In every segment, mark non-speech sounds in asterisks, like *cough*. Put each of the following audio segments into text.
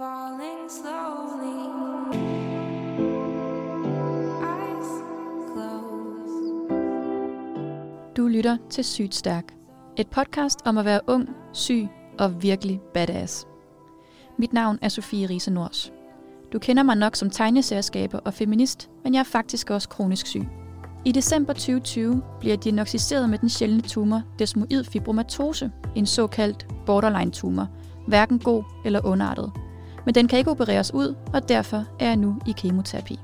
falling slowly. Eyes closed. Du lytter til Sygt Stærk. Et podcast om at være ung, syg og virkelig badass. Mit navn er Sofie Riese Nors. Du kender mig nok som tegneserieskaber og feminist, men jeg er faktisk også kronisk syg. I december 2020 bliver jeg diagnostiseret med den sjældne tumor desmoid fibromatose, en såkaldt borderline-tumor, hverken god eller ondartet. Men den kan ikke opereres ud, og derfor er jeg nu i kemoterapi.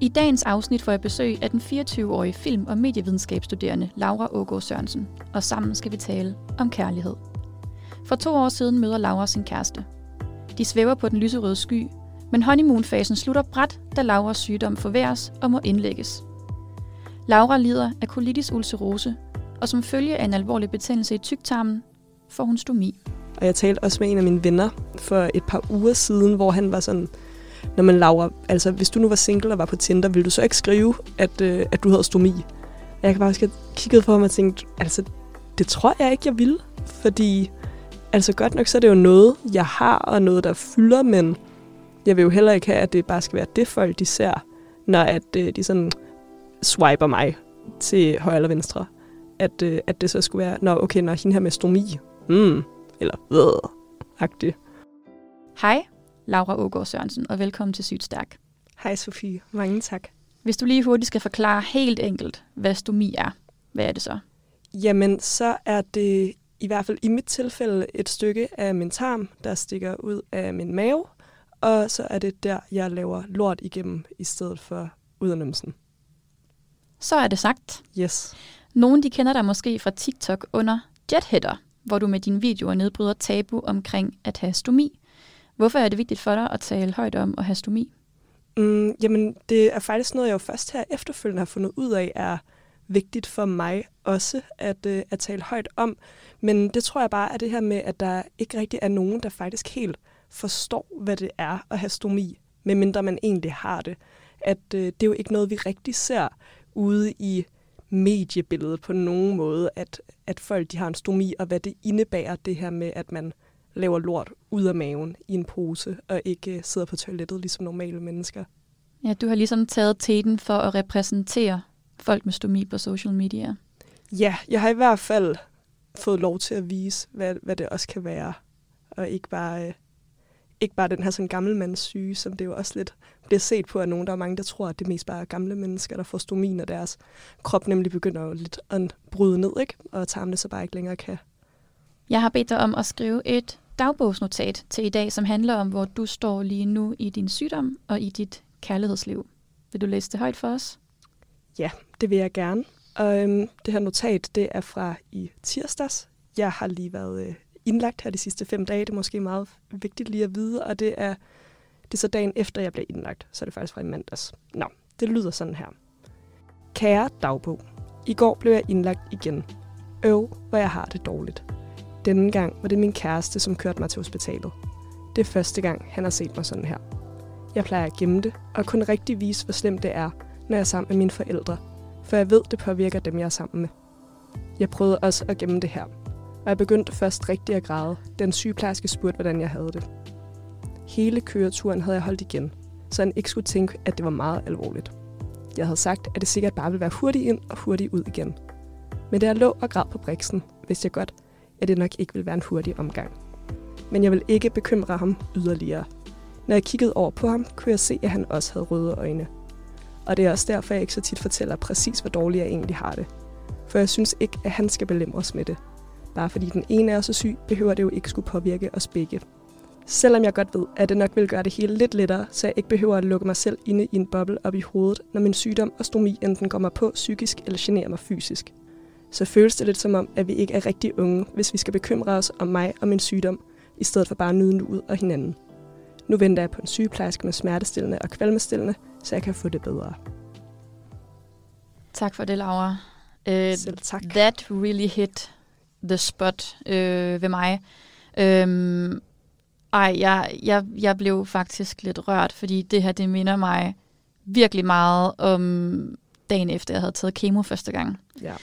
I dagens afsnit får jeg besøg af den 24-årige film- og medievidenskabsstuderende Laura Ågaard Sørensen, og sammen skal vi tale om kærlighed. For to år siden møder Laura sin kæreste. De svæver på den lyserøde sky, men honeymoon-fasen slutter bræt, da Lauras sygdom forværres og må indlægges. Laura lider af colitis ulcerose, og som følge af en alvorlig betændelse i tyktarmen, får hun stomi. Og jeg talte også med en af mine venner for et par uger siden, hvor han var sådan, når man Laura, altså hvis du nu var single og var på Tinder, ville du så ikke skrive, at, øh, at du havde stomi? Jeg kan bare huske, at jeg kiggede på ham og tænkte, altså det tror jeg ikke, jeg ville. Fordi, altså godt nok, så er det jo noget, jeg har, og noget, der fylder, men jeg vil jo heller ikke have, at det bare skal være det folk, de ser, når at, øh, de sådan swiper mig til højre eller venstre. At, øh, at det så skulle være, nå okay, når hende her med stomi, mm, eller ved, agtigt. Hej, Laura Ågaard Sørensen, og velkommen til Sygt Stærk. Hej Sofie, mange tak. Hvis du lige hurtigt skal forklare helt enkelt, hvad stomi er, hvad er det så? Jamen, så er det i hvert fald i mit tilfælde et stykke af min tarm, der stikker ud af min mave, og så er det der, jeg laver lort igennem, i stedet for ud af numsen. Så er det sagt. Yes. Nogen de kender dig måske fra TikTok under Jetheader, hvor du med dine videoer nedbryder tabu omkring at have stomi. Hvorfor er det vigtigt for dig at tale højt om at have stomi? Mm, jamen, det er faktisk noget, jeg jo først her efterfølgende har fundet ud af, er vigtigt for mig også at, øh, at tale højt om. Men det tror jeg bare er det her med, at der ikke rigtig er nogen, der faktisk helt forstår, hvad det er at have stomi, medmindre man egentlig har det. At øh, det er jo ikke noget, vi rigtig ser ude i mediebilledet på nogen måde, at, at folk de har en stomi, og hvad det indebærer det her med, at man laver lort ud af maven i en pose, og ikke øh, sidder på toilettet ligesom normale mennesker. Ja, du har ligesom taget teten for at repræsentere folk med stomi på social media. Ja, jeg har i hvert fald fået lov til at vise, hvad, hvad det også kan være, og ikke bare, øh, ikke bare den her sådan gammelmandssyge, som det jo også lidt bliver set på af nogen. Der er mange, der tror, at det mest bare er gamle mennesker, der får stomi, når deres krop nemlig begynder jo lidt at bryde ned, ikke? og tarmene så bare ikke længere kan. Jeg har bedt dig om at skrive et dagbogsnotat til i dag, som handler om, hvor du står lige nu i din sygdom og i dit kærlighedsliv. Vil du læse det højt for os? Ja, det vil jeg gerne. Og øhm, det her notat, det er fra i tirsdags. Jeg har lige været øh, indlagt her de sidste fem dage. Det er måske meget vigtigt lige at vide, og det er, det er så dagen efter, jeg blev indlagt. Så er det faktisk fra i mandags. Nå, det lyder sådan her. Kære dagbog. I går blev jeg indlagt igen. Øv, hvor jeg har det dårligt. Denne gang var det min kæreste, som kørte mig til hospitalet. Det er første gang, han har set mig sådan her. Jeg plejer at gemme det, og kun rigtig vise, hvor slemt det er, når jeg er sammen med mine forældre, for jeg ved, det påvirker dem, jeg er sammen med. Jeg prøvede også at gemme det her, og jeg begyndte først rigtig at græde, den sygeplejerske spurgte, hvordan jeg havde det. Hele køreturen havde jeg holdt igen, så han ikke skulle tænke, at det var meget alvorligt. Jeg havde sagt, at det sikkert bare ville være hurtigt ind og hurtigt ud igen. Men da jeg lå og græd på briksen, vidste jeg godt, at det nok ikke ville være en hurtig omgang. Men jeg vil ikke bekymre ham yderligere. Når jeg kiggede over på ham, kunne jeg se, at han også havde røde øjne. Og det er også derfor, jeg ikke så tit fortæller præcis, hvor dårligt jeg egentlig har det. For jeg synes ikke, at han skal belemres med det. Bare fordi den ene er så syg, behøver det jo ikke skulle påvirke os begge. Selvom jeg godt ved, at det nok vil gøre det hele lidt lettere, så jeg ikke behøver at lukke mig selv inde i en boble op i hovedet, når min sygdom og stomi enten går mig på psykisk eller generer mig fysisk. Så føles det lidt som om, at vi ikke er rigtig unge, hvis vi skal bekymre os om mig og min sygdom, i stedet for bare at nyde nuet og hinanden. Nu venter jeg på en sygeplejerske med smertestillende og kvalmestillende, så jeg kan få det bedre. Tak for det, Laura. Uh, Selv tak. That really hit the spot uh, ved mig. Um, ej, jeg, jeg, jeg blev faktisk lidt rørt, fordi det her, det minder mig virkelig meget om dagen efter, jeg havde taget kemo første gang. Ja.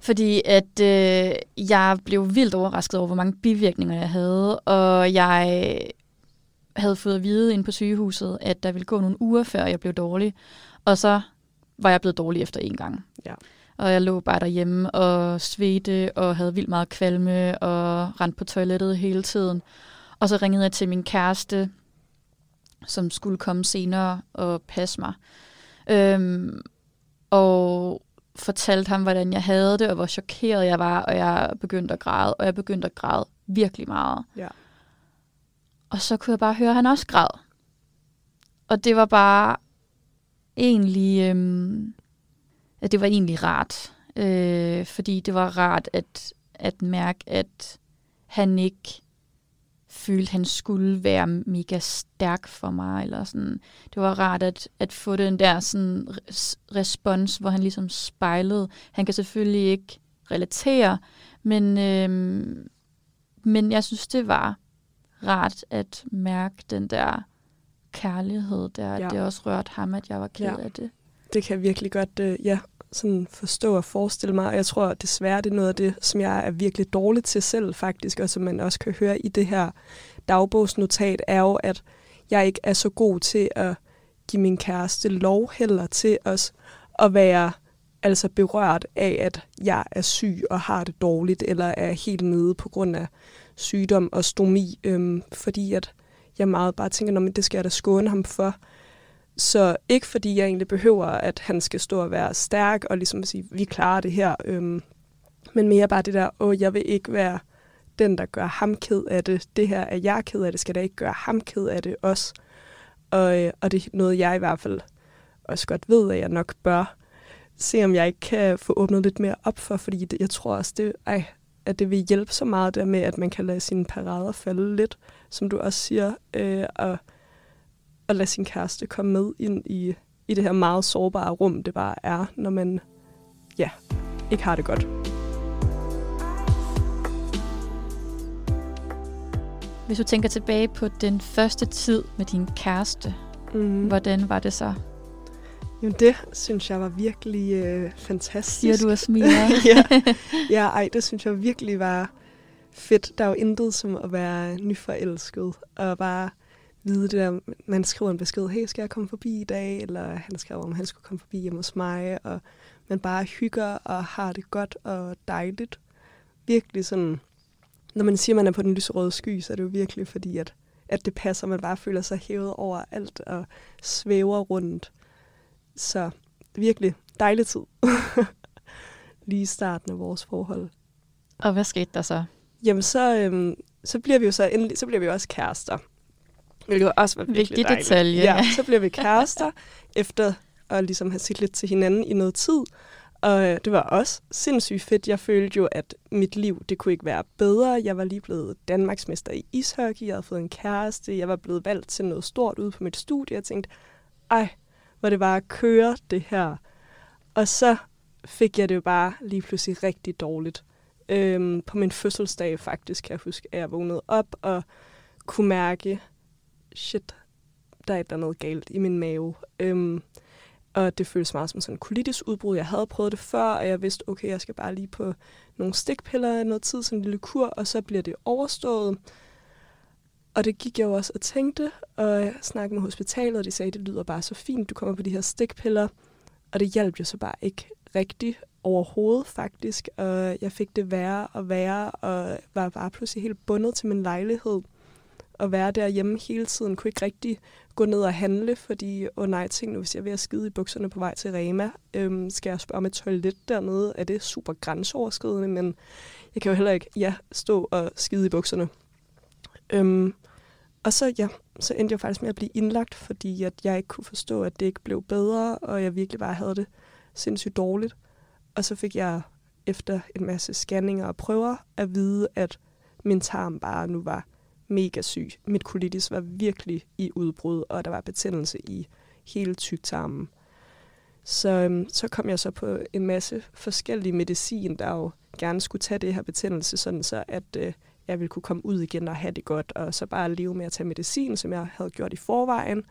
Fordi at øh, jeg blev vildt overrasket over, hvor mange bivirkninger jeg havde, og jeg havde fået at vide inde på sygehuset, at der ville gå nogle uger, før jeg blev dårlig. Og så var jeg blevet dårlig efter en gang. Ja. Og jeg lå bare derhjemme og svedte og havde vildt meget kvalme og rendte på toilettet hele tiden. Og så ringede jeg til min kæreste, som skulle komme senere og passe mig. Øhm, og fortalte ham, hvordan jeg havde det, og hvor chokeret jeg var, og jeg begyndte at græde, og jeg begyndte at græde virkelig meget. Ja. Og så kunne jeg bare høre, at han også græd. Og det var bare egentlig, øhm, at det var egentlig rart. Øh, fordi det var rart at, at mærke, at han ikke følte, han skulle være mega stærk for mig. Eller sådan. Det var rart at, at få den der sådan, res- respons, hvor han ligesom spejlede. Han kan selvfølgelig ikke relatere, men, øhm, men jeg synes, det var rart at mærke den der kærlighed der. Ja. Det også rørte ham, at jeg var ked Ja. af det. Det kan jeg virkelig godt øh, ja, sådan forstå og forestille mig. Og jeg tror desværre, det er noget af det, som jeg er virkelig dårlig til selv faktisk, og som man også kan høre i det her dagbogsnotat, er jo, at jeg ikke er så god til at give min kæreste lov heller til os at være altså berørt af, at jeg er syg og har det dårligt, eller er helt nede på grund af sygdom og stomi, øhm, fordi at jeg meget bare tænker, at det skal jeg da skåne ham for. Så ikke fordi jeg egentlig behøver, at han skal stå og være stærk og ligesom sige, vi klarer det her, øhm, men mere bare det der, åh, jeg vil ikke være den, der gør ham ked af det. Det her er jeg ked af det, skal da ikke gøre ham ked af det også. Og, øh, og det er noget, jeg i hvert fald også godt ved, at jeg nok bør se, om jeg ikke kan få åbnet lidt mere op for, fordi det, jeg tror også, det, ej, at det vil hjælpe så meget der med, at man kan lade sine parader falde lidt, som du også siger, øh, og, og lade sin kæreste komme med ind i, i det her meget sårbare rum, det bare er, når man ja, ikke har det godt. Hvis du tænker tilbage på den første tid med din kæreste, Mm. hvordan var det så? Jamen det synes jeg var virkelig øh, fantastisk. Siger du og smiler? *laughs* ja. *laughs* ja, ej, det synes jeg virkelig var fedt. Der er jo intet som at være nyforelsket, og bare vide det der, man skriver en besked, hey, skal jeg komme forbi i dag? Eller han skrev, om han skulle komme forbi hjemme hos mig, og man bare hygger og har det godt og dejligt. Virkelig sådan, når man siger, man er på den lyserøde sky, så er det jo virkelig fordi, at, at det passer, man bare føler sig hævet over alt og svæver rundt. Så virkelig dejlig tid. *laughs* Lige i starten af vores forhold. og hvad skete der så? Jamen, så, øhm, så bliver vi jo så endelig, så bliver vi også kærester. Hvilket også var virkelig Vigtig dejligt. detalje. Ja, så bliver vi kærester, *laughs* efter at ligesom have set lidt til hinanden i noget tid. Og øh, det var også sindssygt fedt. Jeg følte jo, at mit liv, det kunne ikke være bedre. Jeg var lige blevet Danmarksmester i ishockey. Jeg havde fået en kæreste. Jeg var blevet valgt til noget stort ude på mit studie. Jeg tænkte, ej, hvor det var at køre det her. Og så fik jeg det jo bare lige pludselig rigtig dårligt. Øhm, på min fødselsdag faktisk, kan jeg huske, at jeg vågnede op og kunne mærke, shit, der er et eller andet galt i min mave. Øhm, og det føles meget som sådan en kolitisk udbrud. Jeg havde prøvet det før, og jeg vidste, okay, jeg skal bare lige på nogle stikpiller i noget tid, sådan en lille kur, og så bliver det overstået. Og det gik jeg jo også og tænkte, og jeg snakkede med hospitalet, og de sagde, det lyder bare så fint, du kommer på de her stikpiller. Og det hjalp jo så bare ikke rigtigt overhovedet faktisk, og jeg fik det værre og værre, og var bare pludselig helt bundet til min lejlighed. Og være derhjemme hele tiden, kunne ikke rigtig gå ned og handle, fordi, åh oh nej, tænk nu, hvis jeg er ved at skide i bukserne på vej til Rema, øhm, skal jeg spørge om et toilet dernede, er det super grænseoverskridende, men jeg kan jo heller ikke, ja, stå og skide i bukserne. Øhm, og så, ja, så endte jeg faktisk med at blive indlagt, fordi at jeg ikke kunne forstå, at det ikke blev bedre, og jeg virkelig bare havde det sindssygt dårligt. Og så fik jeg efter en masse scanninger og prøver at vide, at min tarm bare nu var mega syg. Mit colitis var virkelig i udbrud, og der var betændelse i hele tyktarmen. Så, øhm, så kom jeg så på en masse forskellige medicin, der jo gerne skulle tage det her betændelse, sådan så at øh, jeg ville kunne komme ud igen og have det godt, og så bare leve med at tage medicin, som jeg havde gjort i forvejen.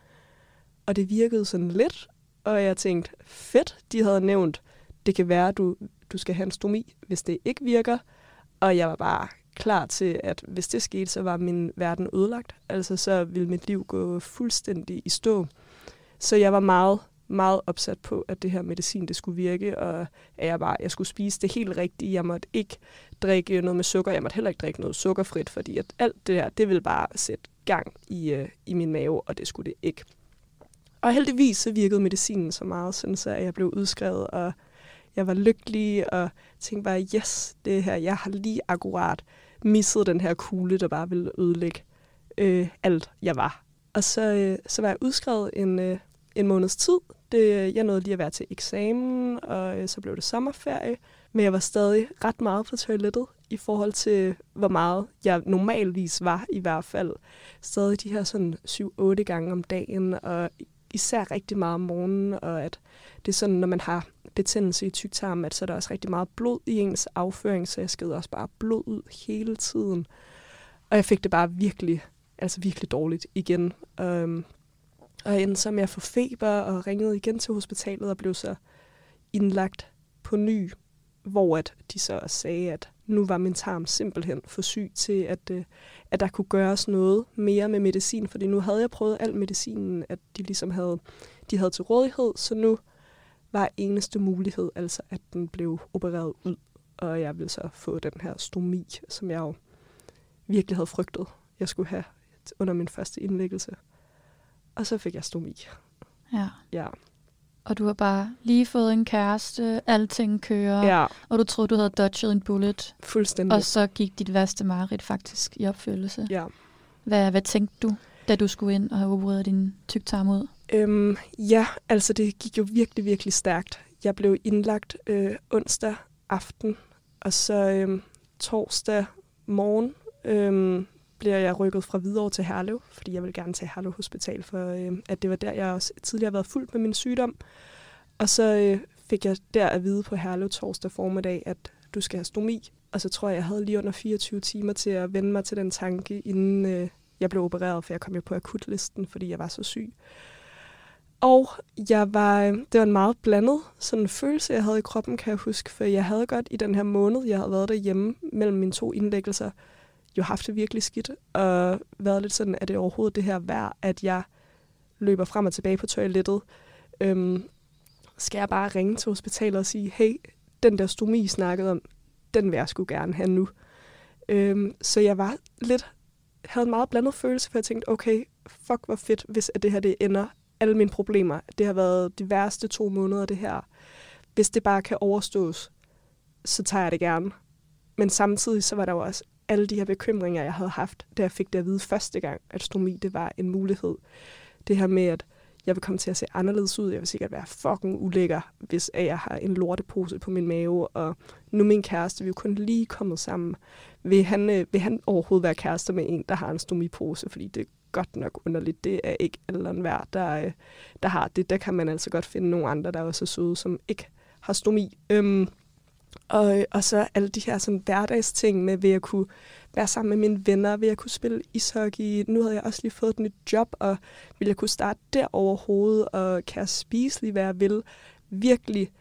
Og det virkede sådan lidt, og jeg tænkte, fedt, de havde nævnt, det kan være, du, du skal have en stomi, hvis det ikke virker. Og jeg var bare klar til, at hvis det skete, så var min verden ødelagt. Altså så ville mit liv gå fuldstændig i stå. Så jeg var meget, meget opsat på, at det her medicin, det skulle virke, og at jeg bare, jeg skulle spise det helt rigtige. Jeg måtte ikke drikke noget med sukker. Jeg måtte heller ikke drikke noget sukkerfrit, fordi at alt det her, det ville bare sætte gang i, øh, i min mave, og det skulle det ikke. Og heldigvis så virkede medicinen så meget, sådan så at jeg blev udskrevet, og jeg var lykkelig, og tænkte bare, yes, det her, jeg har lige akkurat misset den her kugle, der bare ville ødelægge øh, alt, jeg var. Og så, øh, så var jeg udskrevet en, øh, en måneds tid. Det, jeg nåede lige at være til eksamen, og øh, så blev det sommerferie. Men jeg var stadig ret meget på toilettet i forhold til, hvor meget jeg normalvis var i hvert fald. Stadig de her sådan 7-8 gange om dagen, og især rigtig meget om morgenen, og at det er sådan, når man har betændelse i tyktarmen, at så er der også rigtig meget blod i ens afføring, så jeg sked også bare blod ud hele tiden. Og jeg fik det bare virkelig, altså virkelig dårligt igen. Um, og jeg endte så med at få feber og ringede igen til hospitalet og blev så indlagt på ny, hvor at de så også sagde, at nu var min tarm simpelthen for syg til, at, øh, at der kunne gøres noget mere med medicin, fordi nu havde jeg prøvet al medicinen, at de ligesom havde, de havde til rådighed, så nu var eneste mulighed altså, at den blev opereret ud, og jeg ville så få den her stomi, som jeg jo virkelig havde frygtet, jeg skulle have under min første indlæggelse. Og så fik jeg stomi. Ja. Ja. Og du har bare lige fået en kæreste, alting kører, Ja, og du troede, du havde dodget en bullet, fuldstændig. og så gik dit værste mareridt faktisk i opfyldelse. Ja. Hvad, hvad tænkte du, da du skulle ind og have opereret din tyktarm ud? Øhm, ja, altså det gik jo virkelig, virkelig stærkt. Jeg blev indlagt øh, onsdag aften, og så øhm, torsdag morgen øhm, bliver jeg rykket fra Hvidovre til Herlev, fordi jeg vil gerne til Herlev Hospital, for øhm, at det var der, jeg også tidligere har været fuldt med min sygdom. Og så øh, fik jeg der at vide på Herlev torsdag formiddag, at du skal have stomi. Og så tror jeg, jeg havde lige under 24 timer til at vende mig til den tanke, inden øh, jeg blev opereret, for jeg kom jo på akutlisten, fordi jeg var så syg. Og jeg var, det var en meget blandet sådan følelse, jeg havde i kroppen, kan jeg huske. For jeg havde godt i den her måned, jeg havde været derhjemme mellem mine to indlæggelser, jo haft det virkelig skidt. Og været lidt sådan, at det overhovedet det her værd, at jeg løber frem og tilbage på toilettet. Øhm, skal jeg bare ringe til hospitalet og sige, hey, den der stomi, I snakkede om, den vil jeg skulle gerne have nu. Øhm, så jeg var lidt, havde en meget blandet følelse, for jeg tænkte, okay, fuck hvor fedt, hvis at det her det ender alle mine problemer. Det har været de værste to måneder, det her. Hvis det bare kan overstås, så tager jeg det gerne. Men samtidig så var der jo også alle de her bekymringer, jeg havde haft, da jeg fik det at vide første gang, at stomi det var en mulighed. Det her med, at jeg vil komme til at se anderledes ud. Jeg vil sikkert være fucking ulækker, hvis jeg har en lortepose på min mave. Og nu min kæreste, vi er jo kun lige kommet sammen. Vil han, øh, vil han overhovedet være kærester med en, der har en stomipose? Fordi det godt nok underligt. Det er ikke alle hver, der, øh, der har det. Der kan man altså godt finde nogle andre, der er søde, som ikke har stomi. Øhm, og, og så alle de her sådan hverdagsting med, ved at kunne være sammen med mine venner, ved at kunne spille ishockey. Nu havde jeg også lige fået et nyt job, og ville jeg kunne starte der overhovedet, og kan jeg spise lige, hvad jeg vil. Virkelig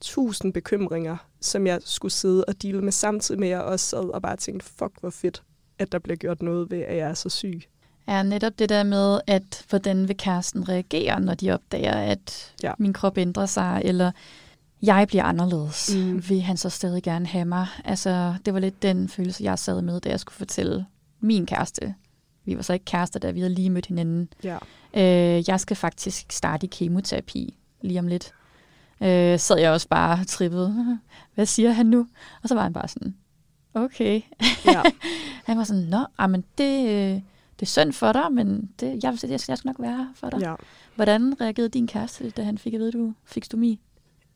tusind bekymringer, som jeg skulle sidde og dele med, samtidig med, at jeg også sad og bare tænkte, fuck, hvor fedt, at der bliver gjort noget ved, at jeg er så syg er netop det der med, at hvordan vil kæresten reagere, når de opdager, at Ja. min krop ændrer sig, eller jeg bliver anderledes. Mm. Vil han så stadig gerne have mig? Altså, det var lidt den følelse, jeg sad med, da jeg skulle fortælle min kæreste. Vi var så ikke kærester, da vi havde lige mødt hinanden. Ja. Øh, jeg skal faktisk starte i kemoterapi lige om lidt. Øh, sad jeg også bare trippet. *laughs* Hvad siger han nu? Og så var han bare sådan, okay. ja. *laughs* Han var sådan, nå, men det, øh, det er synd for dig, men det, jeg, jeg, jeg skal nok være her for dig. ja. Hvordan reagerede din kæreste, da han fik at vide, at du fik stomi?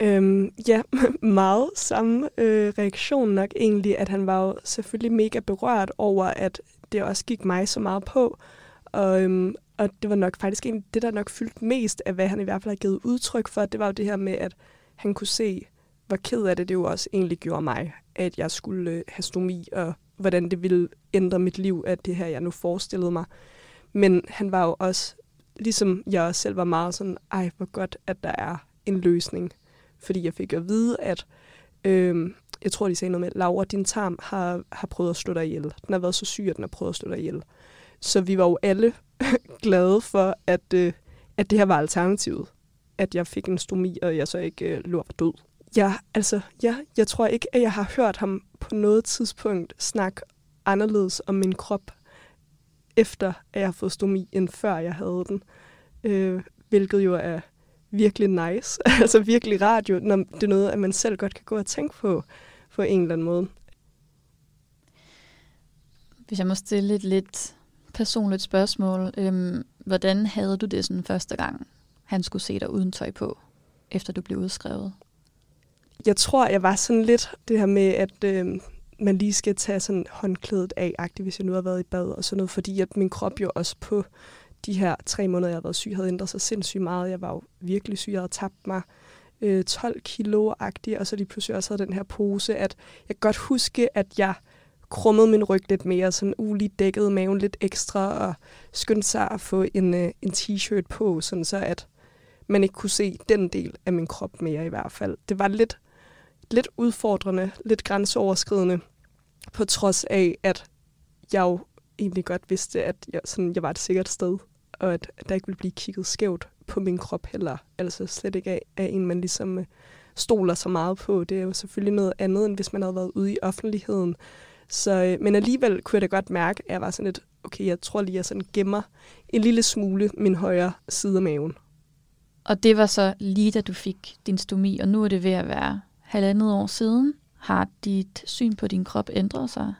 Øhm, ja, *laughs* meget samme øh, reaktion nok egentlig, at han var jo selvfølgelig mega berørt over, at det også gik mig så meget på. Og, øhm, og det var nok faktisk egentlig det, der nok fyldte mest af, hvad han i hvert fald har givet udtryk for. Det var jo det her med, at han kunne se, hvor ked af det det jo også egentlig gjorde mig, at jeg skulle øh, have stomi, og hvordan det ville ændre mit liv, at det her, jeg nu forestillede mig. Men han var jo også, ligesom jeg også selv var meget sådan, ej, hvor godt, at der er en løsning fordi jeg fik at vide, at, øh, jeg tror, de sagde noget med, Laura, din tarm har, har prøvet at slå dig ihjel. Den har været så syg, at den har prøvet at slå dig ihjel. Så vi var jo alle *laughs* glade for, at, øh, at det her var alternativet. At jeg fik en stomi, og jeg så ikke øh, lå for død. Ja, altså, ja, jeg tror ikke, at jeg har hørt ham på noget tidspunkt snakke anderledes om min krop, efter at jeg har fået stomi, end før jeg havde den. Øh, hvilket jo er virkelig nice. *laughs* altså virkelig radio, når det er noget, at man selv godt kan gå og tænke på, på en eller anden måde. Hvis jeg må stille et lidt personligt spørgsmål. Øhm, hvordan havde du det sådan første gang, han skulle se dig uden tøj på, efter du blev udskrevet? Jeg tror, jeg var sådan lidt det her med, at øh, man lige skal tage sådan håndklædet af, hvis jeg nu har været i bad og sådan noget, fordi at min krop jo også på de her tre måneder, jeg har været syg, havde ændret sig sindssygt meget. Jeg var jo virkelig syg, jeg havde tabt mig øh, 12 kilo agtig og så lige pludselig også havde den her pose, at jeg kan godt huske, at jeg krummede min ryg lidt mere, sådan ulig dækkede maven lidt ekstra, og skyndte sig at få en, øh, en t-shirt på, sådan så at man ikke kunne se den del af min krop mere i hvert fald. Det var lidt, lidt udfordrende, lidt grænseoverskridende, på trods af, at jeg jo egentlig godt vidste, at jeg, sådan, jeg var et sikkert sted, og at, at der ikke ville blive kigget skævt på min krop heller. Altså slet ikke af, af en, man ligesom øh, stoler så meget på. Det er jo selvfølgelig noget andet, end hvis man havde været ude i offentligheden. Så, øh, men alligevel kunne jeg da godt mærke, at jeg var sådan lidt, okay, jeg tror lige, jeg sådan gemmer en lille smule min højre side af maven. Og det var så lige da du fik din stomi, og nu er det ved at være halvandet år siden. Har dit syn på din krop ændret sig?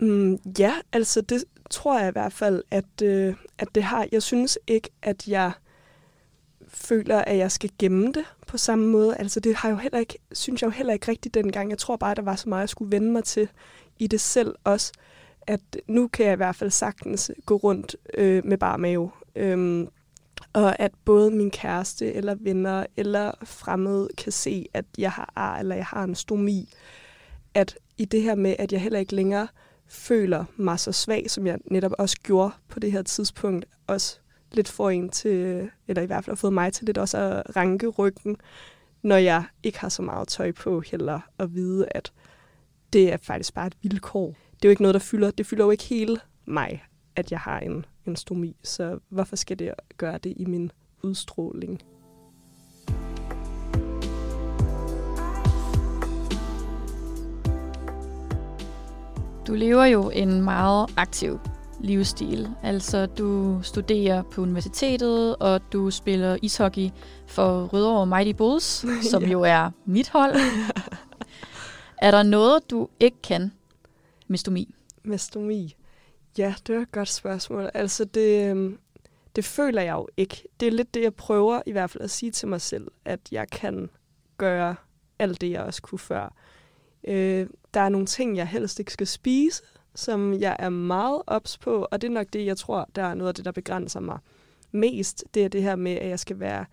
Mm, ja, altså det tror jeg i hvert fald, at, øh, at det har. Jeg synes ikke, at jeg føler, at jeg skal gemme det på samme måde. Altså det har jeg jo heller ikke, synes jeg jo heller ikke rigtigt dengang. Jeg tror bare, at der var så meget, jeg skulle vende mig til i det selv også. At nu kan jeg i hvert fald sagtens gå rundt øh, med bare mave. Øhm, og at både min kæreste eller venner eller fremmede kan se, at jeg har ar eller jeg har en stomi. At i det her med, at jeg heller ikke længere føler mig så svag, som jeg netop også gjorde på det her tidspunkt, også lidt får en til, eller i hvert fald har fået mig til lidt også at ranke ryggen, når jeg ikke har så meget tøj på heller, at vide, at det er faktisk bare et vilkår. Det er jo ikke noget, der fylder, det fylder jo ikke hele mig, at jeg har en, en stomi, så hvorfor skal det gøre det i min udstråling? Du lever jo en meget aktiv livsstil. Altså, du studerer på universitetet, og du spiller ishockey for Rødovre Mighty Bulls, *laughs* som ja. jo er mit hold. *laughs* er der noget, du ikke kan med stomi? Med stomi? Ja, det er et godt spørgsmål. Altså, det, øhm, det føler jeg jo ikke. Det er lidt det, jeg prøver i hvert fald at sige til mig selv, at jeg kan gøre alt det, jeg også kunne før. Øh, der er nogle ting, jeg helst ikke skal spise, som jeg er meget ops på, og det er nok det, jeg tror, der er noget af det, der begrænser mig mest. Det er det her med, at jeg skal være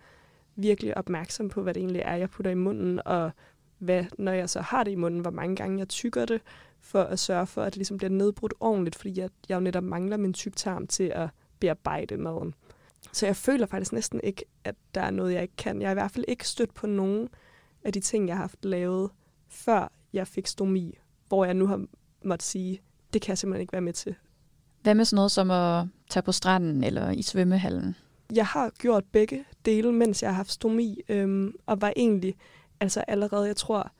virkelig opmærksom på, hvad det egentlig er, jeg putter i munden, og hvad, når jeg så har det i munden, hvor mange gange jeg tykker det, for at sørge for, at det ligesom bliver nedbrudt ordentligt, fordi jeg, jeg jo netop mangler min tyktarm til at bearbejde maden. Så jeg føler faktisk næsten ikke, at der er noget, jeg ikke kan. Jeg har i hvert fald ikke stødt på nogen af de ting, jeg har haft lavet, før jeg fik stomi, hvor jeg nu har måttet sige, det kan jeg simpelthen ikke være med til. Hvad med sådan noget som at tage på stranden eller i svømmehallen? Jeg har gjort begge dele, mens jeg har haft stomi, øhm, og var egentlig altså allerede, jeg tror,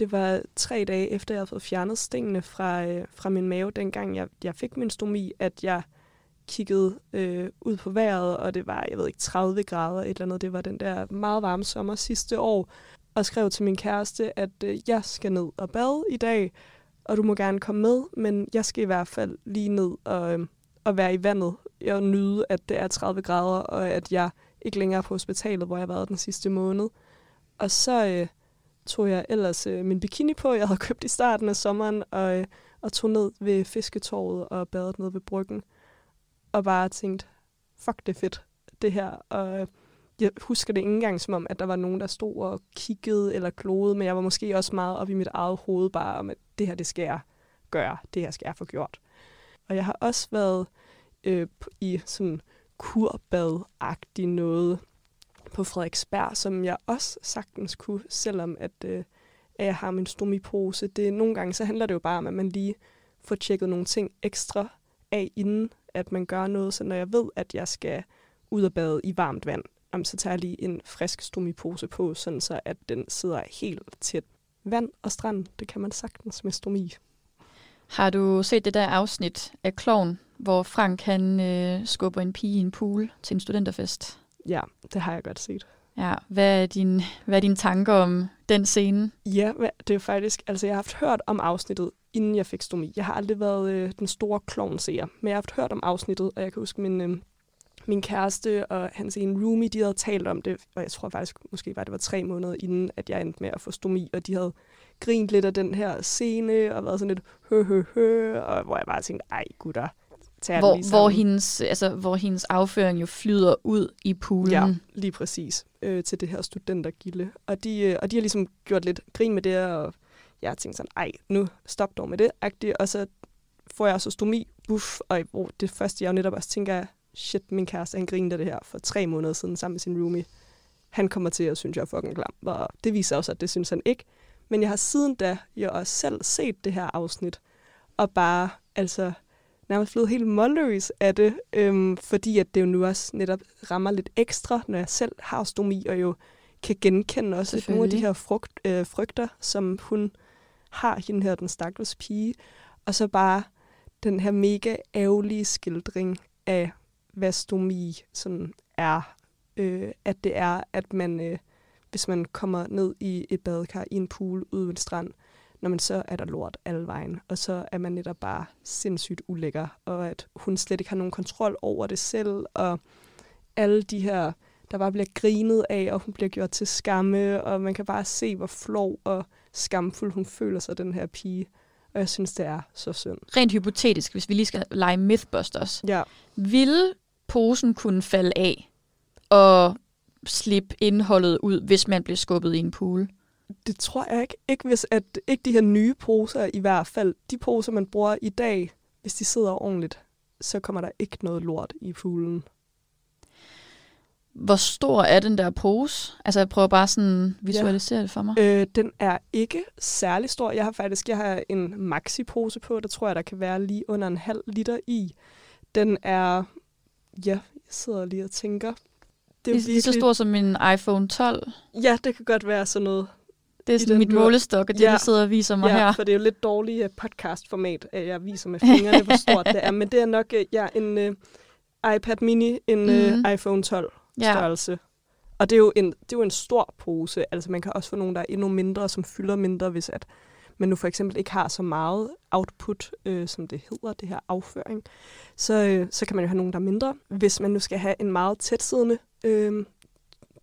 det var tre dage efter, jeg havde fået fjernet stingene fra, øh, fra min mave, dengang jeg, jeg fik min stomi, at jeg kiggede øh, ud på vejret, og det var, jeg ved ikke, 30 grader et eller andet. Det var den der meget varme sommer sidste år, og skrev til min kæreste, at øh, jeg skal ned og bade i dag, og du må gerne komme med, men jeg skal i hvert fald lige ned og, øh, og være i vandet og nyde, at det er 30 grader, og at jeg ikke længere er på hospitalet, hvor jeg har været den sidste måned. Og så øh, tog jeg ellers øh, min bikini på, jeg havde købt i starten af sommeren, og, øh, og tog ned ved fisketorvet og badet ned ved bryggen. Og bare tænkte, fuck det er fedt, det her. Og øh, jeg husker det ikke engang som om, at der var nogen, der stod og kiggede eller klodede, men jeg var måske også meget op i mit eget hoved bare om, at det her, det skal jeg gøre, det her skal jeg få gjort. Og jeg har også været øh, i sådan kurbad-agtig noget på Frederiksberg, som jeg også sagtens kunne, selvom at, øh, at jeg har min stomipose. Det, nogle gange så handler det jo bare om, at man lige får tjekket nogle ting ekstra af, inden at man gør noget. Så når jeg ved, at jeg skal ud og bade i varmt vand, jamen, så tager jeg lige en frisk stomipose på, sådan så at den sidder helt tæt. Vand og strand, det kan man sagtens med stomi. Har du set det der afsnit af Kloven, hvor Frank han øh, skubber en pige i en pool til en studenterfest? Ja, det har jeg godt set. Ja, hvad er, din, hvad er dine tanker om den scene? Ja, det er faktisk, altså jeg har haft hørt om afsnittet, inden jeg fik stomi. Jeg har aldrig været øh, den store klovnseer, men jeg har haft hørt om afsnittet, og jeg kan huske min, øh, min kæreste og hans ene roomie, de havde talt om det, og jeg tror faktisk, måske var det var tre måneder inden, at jeg endte med at få stomi, og de havde grint lidt af den her scene, og været sådan lidt hø, hø, hø, og hvor jeg bare tænkte, ej gutter, tag jer Hvor, hvor, sammen." hendes, altså, hvor hendes afføring jo flyder ud i poolen. Ja, lige præcis. Øh, til det her studentergilde. Og de, øh, og de har ligesom gjort lidt grin med det, og jeg har tænkt sådan, ej, nu stop dog med det, agtigt. Og så får jeg så stomi, buff, og hvor det første, jeg jo netop også tænker, er, shit, min kæreste, han grinede det her for tre måneder siden sammen med sin roomie. Han kommer til at synes, jeg er fucking klam. Og det viser også, at det synes han ikke. Men jeg har siden da jo også selv set det her afsnit, og bare, altså, nærmest blevet helt målløs af det, øhm, fordi at det jo nu også netop rammer lidt ekstra, når jeg selv har stomi, og jo kan genkende også lidt nogle af de her frugt, øh, frygter, som hun har, hende her, den stakkels pige. Og så bare den her mega ærgerlige skildring af, hvad stomi sådan er. Øh, at det er, at man, øh, hvis man kommer ned i et badekar i en pool ude ved en strand, når man så er der lort alle vejen, og så er man netop bare sindssygt ulækker, og at hun slet ikke har nogen kontrol over det selv, og alle de her, der bare bliver grinet af, og hun bliver gjort til skamme, og man kan bare se, hvor flov og skamfuld hun føler sig, den her pige. Og jeg synes, det er så synd. Rent hypotetisk, hvis vi lige skal lege Mythbusters. Ja, Ville posen kunne falde af og slippe indholdet ud, hvis man blev skubbet i en pool? Det tror jeg ikke. Ikke, hvis at, ikke de her nye poser i hvert fald. De poser, man bruger i dag, hvis de sidder ordentligt, så kommer der ikke noget lort i poolen. Hvor stor er den der pose? Altså, jeg prøver bare sådan visualisere ja. det for mig. Øh, den er ikke særlig stor. Jeg har faktisk jeg har en maxi-pose på. Der tror jeg, der kan være lige under en halv liter i. Den er... Ja, jeg sidder lige og tænker. Det er lige så stor som min iPhone 12. Ja, det kan godt være sådan noget. Det er sådan mit målestok, og det, Ja. du sidder og viser mig ja, her. for det er jo lidt dårligt uh, podcast-format, at jeg viser med *laughs* fingrene, hvor stort det er. Men det er nok uh, ja, en uh, iPad mini, en uh, Mhm. iPhone 12 Ja. størrelse. Og det er, jo en, det er jo en stor pose. Altså man kan også få nogle, der er endnu mindre, som fylder mindre, hvis at man nu for eksempel ikke har så meget output, øh, som det hedder, det her afføring. Så, øh, så kan man jo have nogle, der er mindre. Hvis man nu skal have en meget tætsiddende øh,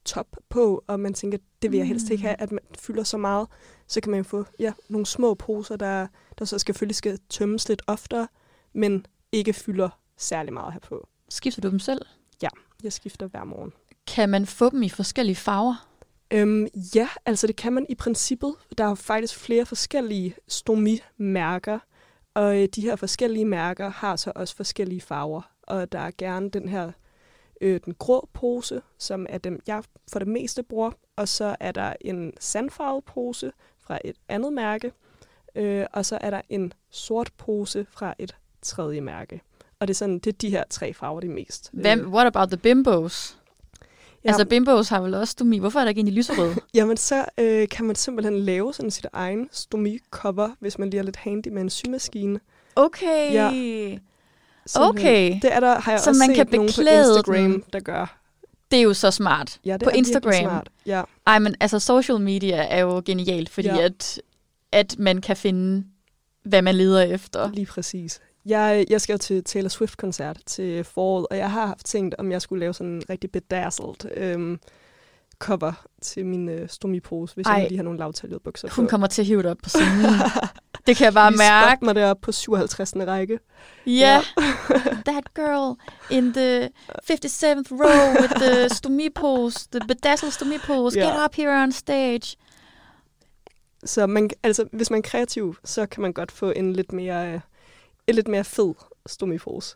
top på, og man tænker, det vil jeg helst ikke Mm. have, at man fylder så meget, så kan man få ja, nogle små poser, der, der så selvfølgelig skal tømmes lidt oftere, men ikke fylder særlig meget herpå. Skifter du dem selv? Jeg skifter hver morgen. Kan man få dem i forskellige farver? Øhm, ja, altså det kan man i princippet. Der er faktisk flere forskellige stomimærker, og øh, de her forskellige mærker har så også forskellige farver. Og der er gerne den her, øh, den grå pose, som er dem, jeg for det meste bruger. Og så er der en sandfarvet pose fra et andet mærke. Øh, og så er der en sort pose fra et tredje mærke. Og det er sådan, det er de her tre farver, det er mest. Hvem, Øh, what about the bimbos? ja, Altså, bimbos har vel også stomi. Hvorfor er der ikke en i lyserød? *laughs* Jamen, så øh, kan man simpelthen lave sådan sit egen stomi-cover, hvis man lige er lidt handy med en symaskine. Okay. Ja. Okay. Det er der, har jeg Så også man set kan nogen på Instagram, den. der gør. Det er jo så smart. Ja, det På er Instagram. Smart. Ja, Ej, men altså, social media er jo genialt, fordi Ja. at, at man kan finde, hvad man leder efter. lige præcis. Jeg, jeg skal jo til Taylor Swift-koncert til foråret, og jeg har haft tænkt, om jeg skulle lave sådan en rigtig bedazzled øhm, cover til min øh, stomipose, hvis Ej. jeg lige har nogle lavtaljede bukser Hun på. kommer til at hive det op på scenen. *laughs* det kan jeg bare mærke. mig deroppe på 57. række. Ja. That girl in the 57th row with the *laughs* pose, the bedazzled pose. Ja. Get up here on stage. Så man, altså, hvis man er kreativ, så kan man godt få en lidt mere, en lidt mere fed stomipose.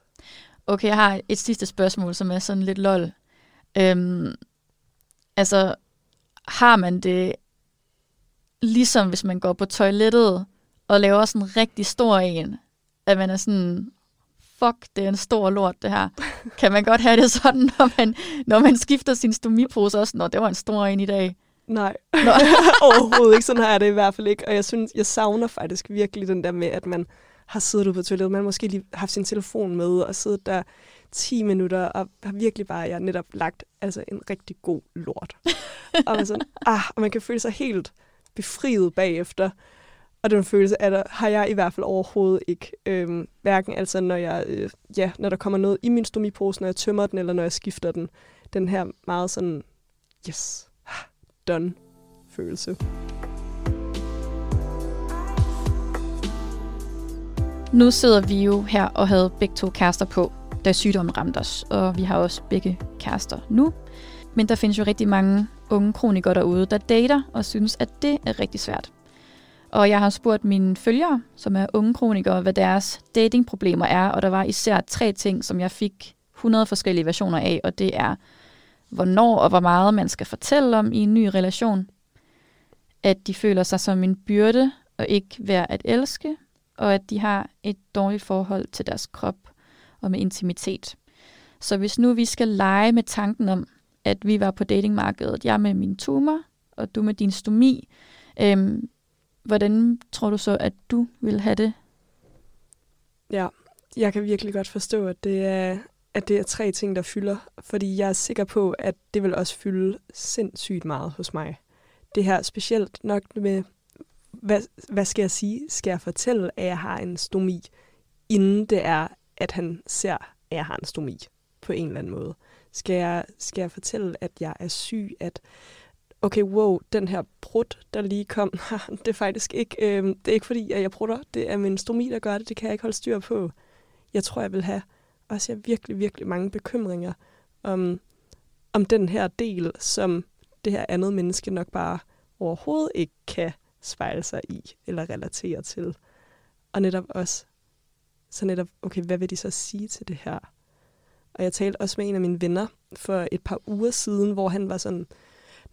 Okay, jeg har et sidste spørgsmål, som er sådan lidt lol. Øhm, altså, har man det ligesom hvis man går på toilettet og laver sådan en rigtig stor en, at man er sådan, fuck, det er en stor lort, det her. Kan man godt have det sådan, når man, når man skifter sin stomipose også? Nå, det var en stor en i dag. Nej, Nå. *laughs* overhovedet ikke. Sådan har jeg det i hvert fald ikke. Og jeg synes, jeg savner faktisk virkelig den der med, at man har siddet ude på toilettet. Man har måske lige haft sin telefon med og siddet der 10 minutter og har virkelig bare jeg netop lagt altså en rigtig god lort. *laughs* og, man sådan, ah, og man kan føle sig helt befriet bagefter. Og den følelse er der har jeg i hvert fald overhovedet ikke. Øhm, hverken altså, når, jeg, øh, ja, når der kommer noget i min stomipose, når jeg tømmer den, eller når jeg skifter den. Den her meget sådan, yes, done følelse. Nu sidder vi jo her og havde begge to kærester på, da sygdommen ramte os, og vi har også begge kærester nu. Men der findes jo rigtig mange unge kronikere derude, der dater og synes, at det er rigtig svært. Og jeg har spurgt mine følgere, som er unge kronikere, hvad deres datingproblemer er, og der var især tre ting, som jeg fik 100 forskellige versioner af, og det er, hvornår og hvor meget man skal fortælle om i en ny relation, at de føler sig som en byrde og ikke værd at elske, og at de har et dårligt forhold til deres krop og med intimitet. Så hvis nu vi skal lege med tanken om, at vi var på datingmarkedet, jeg med min tumor, og du med din stomi, øhm, hvordan tror du så, at du vil have det? Ja, jeg kan virkelig godt forstå, at det er, at det er tre ting, der fylder. Fordi jeg er sikker på, at det vil også fylde sindssygt meget hos mig. Det her specielt nok med, hvad, hvad skal jeg sige? Skal jeg fortælle, at jeg har en stomi, inden det er, at han ser, at jeg har en stomi på en eller anden måde? Skal jeg, skal jeg fortælle, at jeg er syg, at okay, wow, den her brud, der lige kom, *laughs* det er faktisk ikke, øh, det er ikke fordi, at jeg brutter, det er min stomi, der gør det, det kan jeg ikke holde styr på. Jeg tror, jeg vil have også jeg virkelig, virkelig mange bekymringer om, om den her del, som det her andet menneske nok bare overhovedet ikke kan spejle sig i eller relatere til. Og netop også, så netop, okay, hvad vil de så sige til det her? Og jeg talte også med en af mine venner for et par uger siden, hvor han var sådan,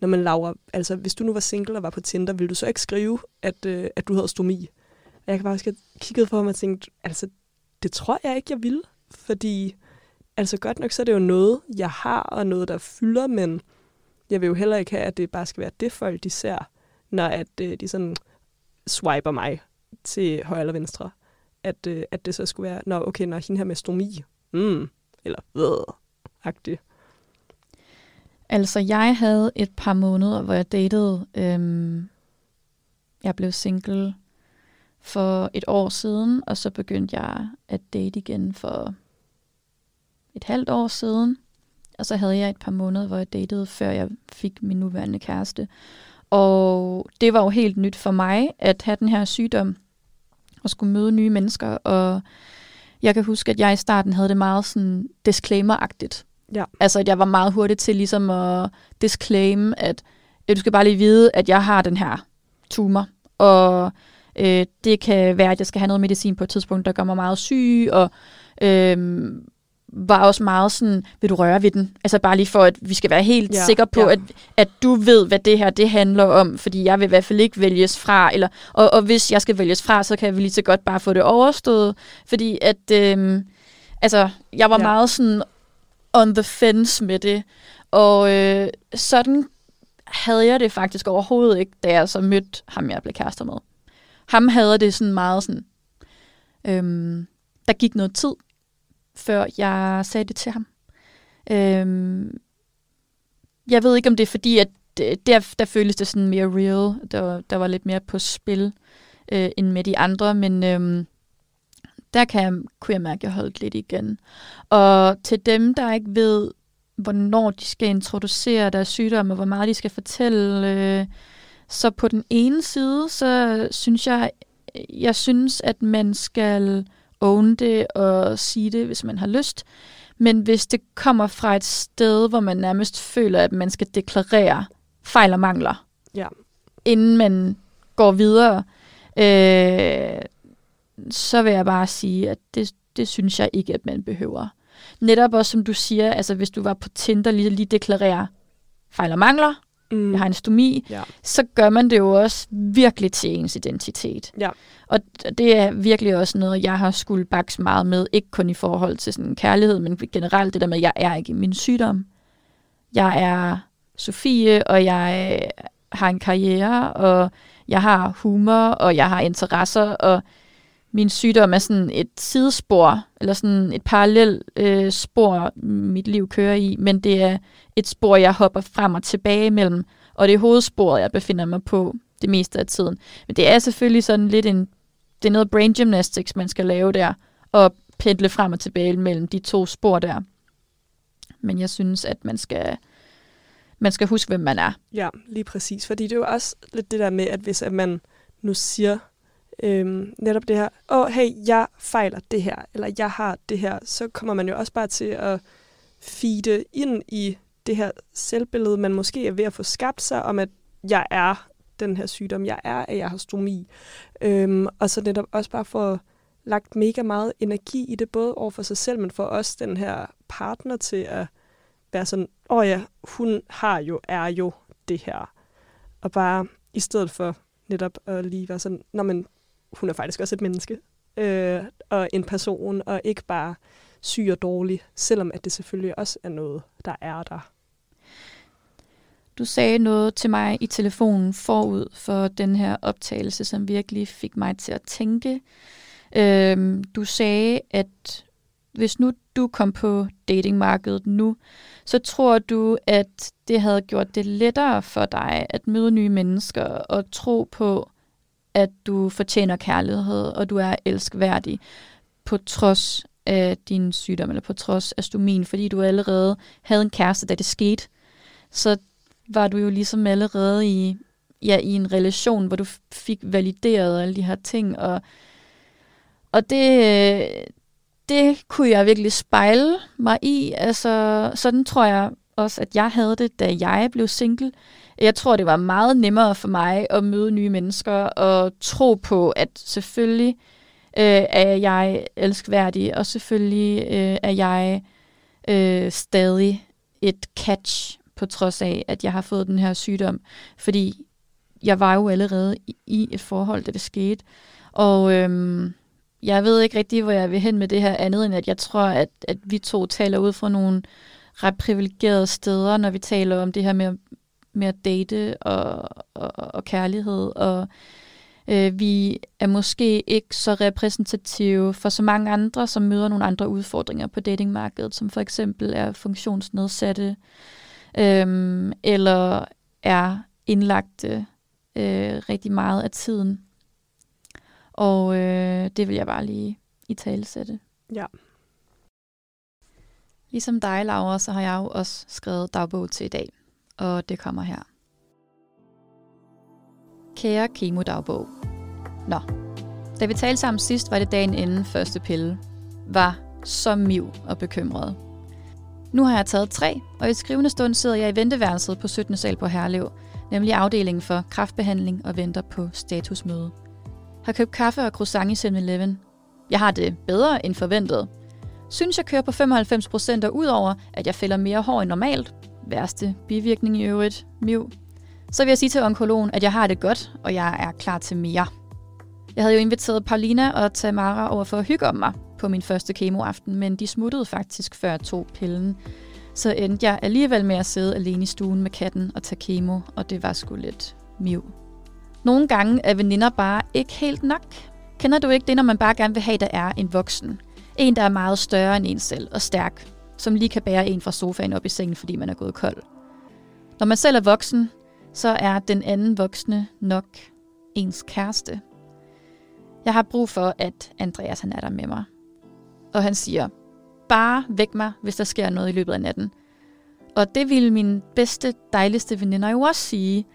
når man Laura, altså hvis du nu var single og var på Tinder, ville du så ikke skrive, at, øh, at du havde stomi? Og jeg kan bare have kigget jeg kiggede på ham og tænkte, altså det tror jeg ikke, jeg ville. Fordi, altså godt nok, så er det jo noget, jeg har, og noget, der fylder, men jeg vil jo heller ikke have, at det bare skal være det folk, de ser, når at, øh, de sådan swiper mig til højre eller venstre. At, øh, at det så skulle være, når okay, når hende her med stomi, mm, eller ved, agtigt. Altså, jeg havde et par måneder, hvor jeg datede. Øhm, jeg blev single for et år siden, og så begyndte jeg at date igen for et halvt år siden. Og så havde jeg et par måneder, hvor jeg datede, før jeg fik min nuværende kæreste. Og det var jo helt nyt for mig, at have den her sygdom, og skulle møde nye mennesker. Og jeg kan huske, at jeg i starten havde det meget sådan disclaimer-agtigt. Ja. Altså, at jeg var meget hurtig til ligesom at disclaim, at øh, du skal bare lige vide, at jeg har den her tumor. Og øh, det kan være, at jeg skal have noget medicin på et tidspunkt, der gør mig meget syg, og øh, var også meget sådan, vil du røre ved den? Altså bare lige for, at vi skal være helt Ja, sikre på, ja. at, at du ved, hvad det her det handler om, fordi jeg vil i hvert fald ikke vælges fra, eller, og, og hvis jeg skal vælges fra, så kan vi lige så godt bare få det overstået, fordi at, øh, altså, jeg var ja. meget sådan on the fence med det, og øh, sådan havde jeg det faktisk overhovedet ikke, da jeg så mødte ham, jeg blev kærester med. Ham havde det sådan meget sådan, øhm, der gik noget tid, før jeg sagde det til ham. Øhm, jeg ved ikke, om det er fordi, at øh, der, der føles det sådan mere real. Der, var- der var lidt mere på spil øh, end med de andre, men øhm, der kan jeg, kunne jeg mærke, at jeg holdt lidt igen. Og til dem, der ikke ved, hvornår de skal introducere deres sygdom, og hvor meget de skal fortælle, øh, så på den ene side, så synes jeg, jeg synes, at man skal own det og sige det, hvis man har lyst. Men hvis det kommer fra et sted, hvor man nærmest føler, at man skal deklarere fejl og mangler, Ja. inden man går videre, øh, så vil jeg bare sige, at det, det synes jeg ikke, at man behøver. Netop også, som du siger, altså hvis du var på Tinder, lige, lige deklarere fejl og mangler, Mm. jeg har en stomi, Ja. så gør man det jo også virkelig til ens identitet. Ja. Og det er virkelig også noget, jeg har skulle bakse meget med, ikke kun i forhold til sådan kærlighed, men generelt det der med, at jeg er ikke min sygdom. Jeg er Sofie, og jeg har en karriere, og jeg har humor, og jeg har interesser, og min sygdom er sådan et sidespor, eller sådan et parallelt øh, spor, mit liv kører i, men det er et spor, jeg hopper frem og tilbage mellem, og det er hovedsporet, jeg befinder mig på det meste af tiden. Men det er selvfølgelig sådan lidt en, det er noget brain gymnastics, man skal lave der, og pendle frem og tilbage mellem de to spor der. Men jeg synes, at man skal, man skal huske, hvem man er. Ja, lige præcis. Fordi det er jo også lidt det der med, at hvis at man nu siger øhm, netop det her, åh, oh, hey, jeg fejler det her, eller jeg har det her, så kommer man jo også bare til at feede ind i det her selvbillede, man måske er ved at få skabt sig, om at jeg er den her sygdom, jeg er, at jeg har stomi. Øhm, og så netop også bare få lagt mega meget energi i det, både over for sig selv, men for også den her partner til at være sådan, åh oh ja, hun har jo, er jo det her. Og bare i stedet for netop at lige være sådan, nå men, hun er faktisk også et menneske, øh, og en person, og ikke bare syg og dårlig, selvom at det selvfølgelig også er noget, der er der. Du sagde noget til mig i telefonen forud for den her optagelse, som virkelig fik mig til at tænke. Øhm, du sagde, at hvis nu du kom på datingmarkedet nu, så tror du, at det havde gjort det lettere for dig at møde nye mennesker og tro på, at du fortjener kærlighed, og du er elskværdig, på trods af din sygdom, eller på trods af stomin, fordi du allerede havde en kæreste, da det skete. Så var du jo ligesom allerede i, ja, i en relation, hvor du fik valideret alle de her ting, og, og det, det kunne jeg virkelig spejle mig i. Altså, sådan tror jeg også, at jeg havde det, da jeg blev single. Jeg tror, det var meget nemmere for mig at møde nye mennesker og tro på, at selvfølgelig øh, er jeg elskværdig, og selvfølgelig øh, er jeg øh, stadig et catch, på trods af, at jeg har fået den her sygdom. Fordi jeg var jo allerede i, i et forhold, da det skete. Og øhm, jeg ved ikke rigtig, hvor jeg vil hen med det her andet, end at jeg tror, at, at vi to taler ud fra nogle ret privilegerede steder, når vi taler om det her med, med at date og, og, og kærlighed. Og øh, vi er måske ikke så repræsentative for så mange andre, som møder nogle andre udfordringer på datingmarkedet, som for eksempel er funktionsnedsatte, øhm, eller er indlagte øh, rigtig meget af tiden. Og øh, det vil jeg bare lige i tale sætte. Ja. Ligesom dig, Laura, så har jeg jo også skrevet dagbog til i dag, og det kommer her. Kære kemodagbog. Nå, da vi talte sammen sidst, var det dagen inden første pille. Var så miv og bekymret. Nu har jeg taget tre, og i skrivende stund sidder jeg i venteværelset på 17. sal på Herlev, nemlig afdelingen for kraftbehandling og venter på statusmøde. Har købt kaffe og croissant i 7-Eleven. Jeg har det bedre end forventet. Synes jeg kører på 95% og udover, at jeg fælder mere hår end normalt. Værste bivirkning i øvrigt, miv. Så vil jeg sige til onkologen, at jeg har det godt, og jeg er klar til mere. Jeg havde jo inviteret Paulina og Tamara over for at hygge om mig på min første kemoaften, men de smuttede faktisk før jeg tog pillen. Så endte jeg alligevel med at sidde alene i stuen med katten og tage kemo, og det var sgu lidt miv. Nogle gange er veninder bare ikke helt nok. Kender du ikke det, når man bare gerne vil have, der er en voksen? En, der er meget større end en selv og stærk, som lige kan bære en fra sofaen op i sengen, fordi man er gået kold. Når man selv er voksen, så er den anden voksne nok ens kæreste. Jeg har brug for, at Andreas han er der med mig. Og han siger, bare væk mig, hvis der sker noget i løbet af natten. Og det ville min bedste, dejligste veninder jo også sige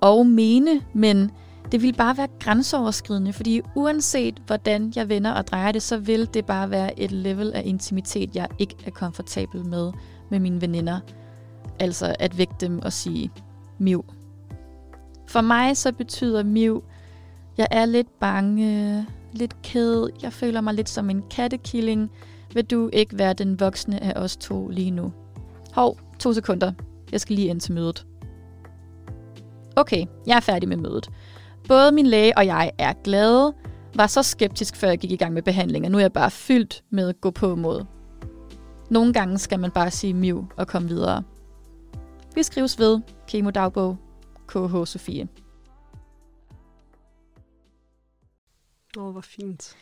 og mene, men det ville bare være grænseoverskridende, fordi uanset hvordan jeg vender og drejer det, så vil det bare være et level af intimitet, jeg ikke er komfortabel med med mine veninder. Altså at vække dem og sige, miv. For mig så betyder miv, jeg er lidt bange, lidt ked, jeg føler mig lidt som en kattekilling. Vil du ikke være den voksne af os to lige nu? Hov, to sekunder. Jeg skal lige ind til mødet. Okay, jeg er færdig med mødet. Både min læge og jeg er glade, var så skeptisk, før jeg gik i gang med behandling, og nu er jeg bare fyldt med gå på mod. Nogle gange skal man bare sige miv og komme videre. Vi skrives ved Kemodagbog KH Sofie. Åh, oh, hvor fint.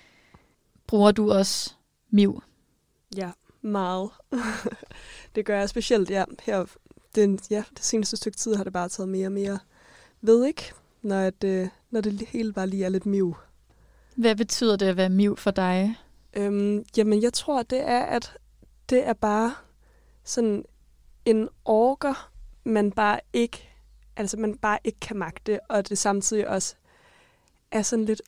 Bruger du også miv? Ja, meget. *laughs* det gør jeg specielt, ja. Her, den, ja, det seneste stykke tid har det bare taget mere og mere ved, ikke? Når, at, øh, når det hele bare lige er lidt miv. Hvad betyder det at være miv for dig? Øhm, jamen, jeg tror, det er, at det er bare sådan en orker, man bare ikke, altså man bare ikke kan magte, og det samtidig også er sådan lidt,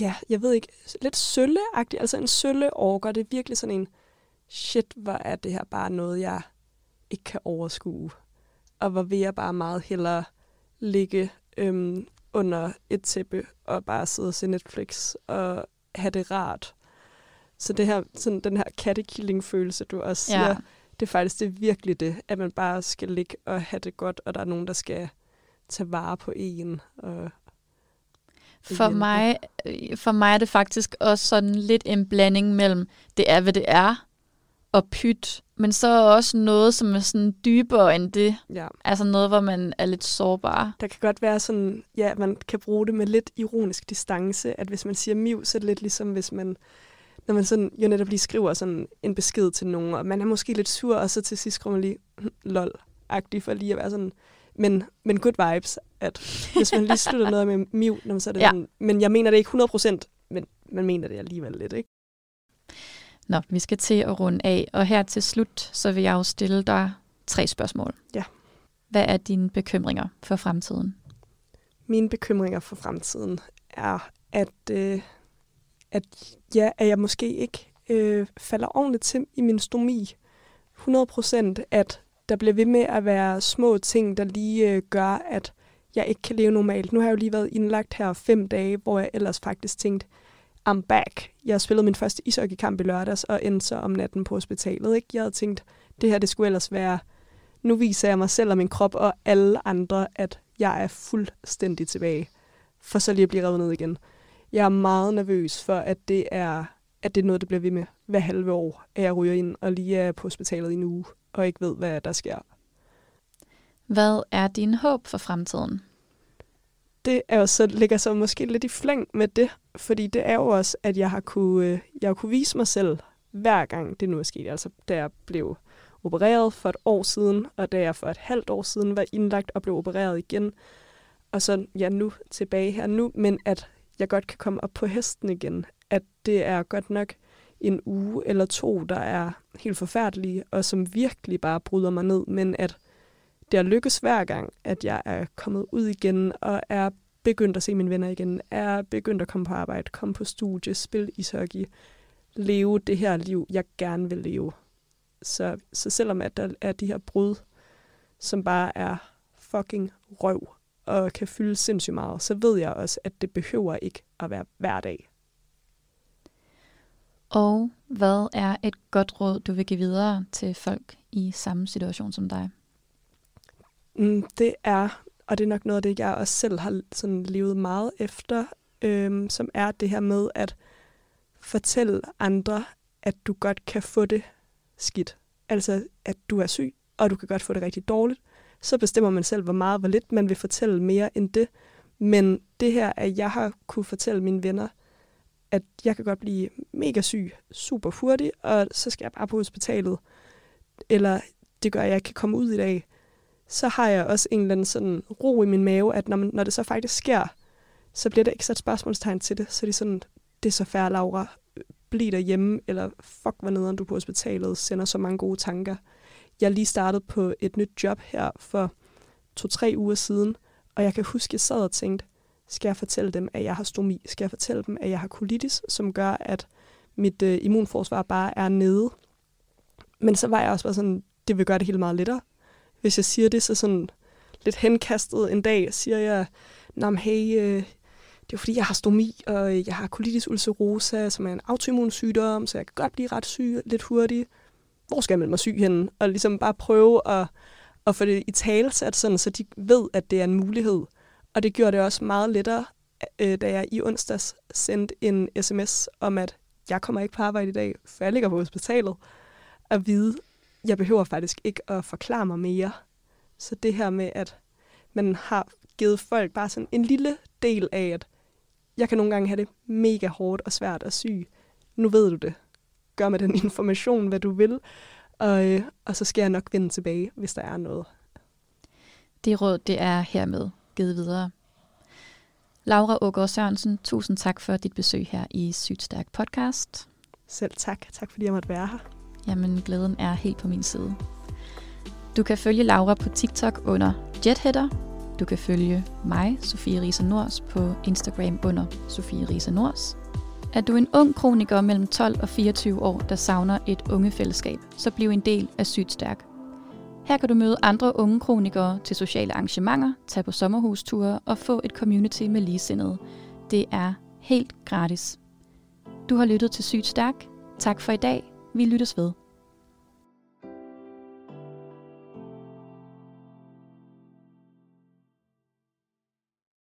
ja, jeg ved ikke, lidt sølleagtigt, altså en sølle orker, det er virkelig sådan en, shit, hvor er det her bare noget, jeg ikke kan overskue. Og hvor vil jeg bare meget hellere ligge øhm, under et tæppe og bare sidde og se Netflix og have det rart. Så det her, sådan den her kattekilling-følelse, du også siger, Ja. det er faktisk det er virkelig det, at man bare skal ligge og have det godt, og der er nogen, der skal tage vare på en. Og For hjælpe. mig, for mig er det faktisk også sådan lidt en blanding mellem, det er, hvad det er, og pyt, men så også noget, som er sådan dybere end det. ja, Altså noget, hvor man er lidt sårbar. der kan godt være sådan, ja, man kan bruge det med lidt ironisk distance, at hvis man siger miv, så er det lidt ligesom, hvis man, når man sådan, jo netop lige skriver sådan en besked til nogen, og man er måske lidt sur, og så til sidst skriver man lige, lol-agtig, for lige at være sådan, men, men good vibes, at hvis man lige slutter noget med miv, så er det ja. sådan, men jeg mener det ikke 100%, men man mener det alligevel lidt, ikke? Nå, vi skal til at runde af, og her til slut, så vil jeg jo stille dig tre spørgsmål. Ja. Hvad er dine bekymringer for fremtiden? Mine bekymringer for fremtiden er, at, øh, at, ja, at jeg måske ikke øh, falder ordentligt til i min stomi. 100% at der bliver ved med at være små ting, der lige øh, gør, at jeg ikke kan leve normalt. Nu har jeg jo lige været indlagt her fem dage, hvor jeg ellers faktisk tænkte, I'm back. Jeg spillede min første ishockeykamp i lørdags, og endte så om natten på hospitalet. Ikke? Jeg havde tænkt, det her det skulle ellers være, nu viser jeg mig selv og min krop og alle andre, at jeg er fuldstændig tilbage, for så lige at blive revet ned igen. Jeg er meget nervøs for, at det er, at det er noget, der bliver ved med hver halve år, at jeg ryger ind og lige er på hospitalet i en uge, og ikke ved, hvad der sker. Hvad er din håb for fremtiden? det er jo så, ligger så måske lidt i flæng med det, fordi det er jo også, at jeg har kunne, øh, jeg har kunne vise mig selv, hver gang det nu er sket. Altså, da jeg blev opereret for et år siden, og da jeg for et halvt år siden var indlagt og blev opereret igen, og så ja, nu tilbage her nu, men at jeg godt kan komme op på hesten igen. At det er godt nok en uge eller to, der er helt forfærdelige, og som virkelig bare bryder mig ned, men at det har lykkes hver gang, at jeg er kommet ud igen og er begyndt at se mine venner igen, er begyndt at komme på arbejde, komme på studie, spille ishockey, leve det her liv, jeg gerne vil leve. Så, så selvom at der er de her brud, som bare er fucking røv og kan fylde sindssygt meget, så ved jeg også, at det behøver ikke at være hver dag. Og hvad er et godt råd, du vil give videre til folk i samme situation som dig? Mm, det er, og det er nok noget af det, jeg også selv har sådan levet meget efter, øhm, som er det her med at fortælle andre, at du godt kan få det skidt. Altså, at du er syg, og du kan godt få det rigtig dårligt. Så bestemmer man selv, hvor meget, hvor lidt man vil fortælle mere end det. Men det her, at jeg har kunne fortælle mine venner, at jeg kan godt blive mega syg super hurtigt, og så skal jeg bare på hospitalet. Eller det gør, at jeg kan komme ud i dag så har jeg også en eller anden sådan ro i min mave, at når, man, når det så faktisk sker, så bliver der ikke sat spørgsmålstegn til det. Så er det sådan, det er så færre, Laura. Bliv derhjemme, eller fuck, hvor nederen du på hospitalet, sender så mange gode tanker. Jeg lige startet på et nyt job her for to-tre uger siden, og jeg kan huske, at jeg sad og tænkte, skal jeg fortælle dem, at jeg har stomi? Skal jeg fortælle dem, at jeg har colitis, som gør, at mit øh, immunforsvar bare er nede? Men så var jeg også bare sådan, det vil gøre det helt meget lettere hvis jeg siger det, så sådan lidt henkastet en dag, siger jeg, nam hey, øh, det er jo fordi, jeg har stomi, og øh, jeg har colitis ulcerosa, som er en autoimmun sygdom, så jeg kan godt blive ret syg lidt hurtigt. Hvor skal jeg melde mig syg henne? Og ligesom bare prøve at, at få det i tale sat sådan, så de ved, at det er en mulighed. Og det gjorde det også meget lettere, øh, da jeg i onsdags sendte en sms om, at jeg kommer ikke på arbejde i dag, for jeg ligger på hospitalet, at vide, jeg behøver faktisk ikke at forklare mig mere. Så det her med, at man har givet folk bare sådan en lille del af, at jeg kan nogle gange have det mega hårdt og svært og syg. Nu ved du det. Gør med den *laughs* information, hvad du vil, og, øh, og så skal jeg nok vende tilbage, hvis der er noget. Det råd, det er hermed givet videre. Laura Ågaard Sørensen, tusind tak for dit besøg her i Sygt Stærk Podcast. Selv tak. Tak fordi jeg måtte være her. Jamen, glæden er helt på min side. Du kan følge Laura på TikTok under Jetheader. Du kan følge mig, Sofie Risa Nors, på Instagram under Sofie Risa Nors. Er du en ung kroniker mellem 12 og 24 år, der savner et ungefællesskab, så bliv en del af Sygt Stærk. Her kan du møde andre unge kronikere til sociale arrangementer, tage på sommerhusture og få et community med ligesindede. Det er helt gratis. Du har lyttet til Sygt Stærk. Tak for i dag. Vi lyttes ved.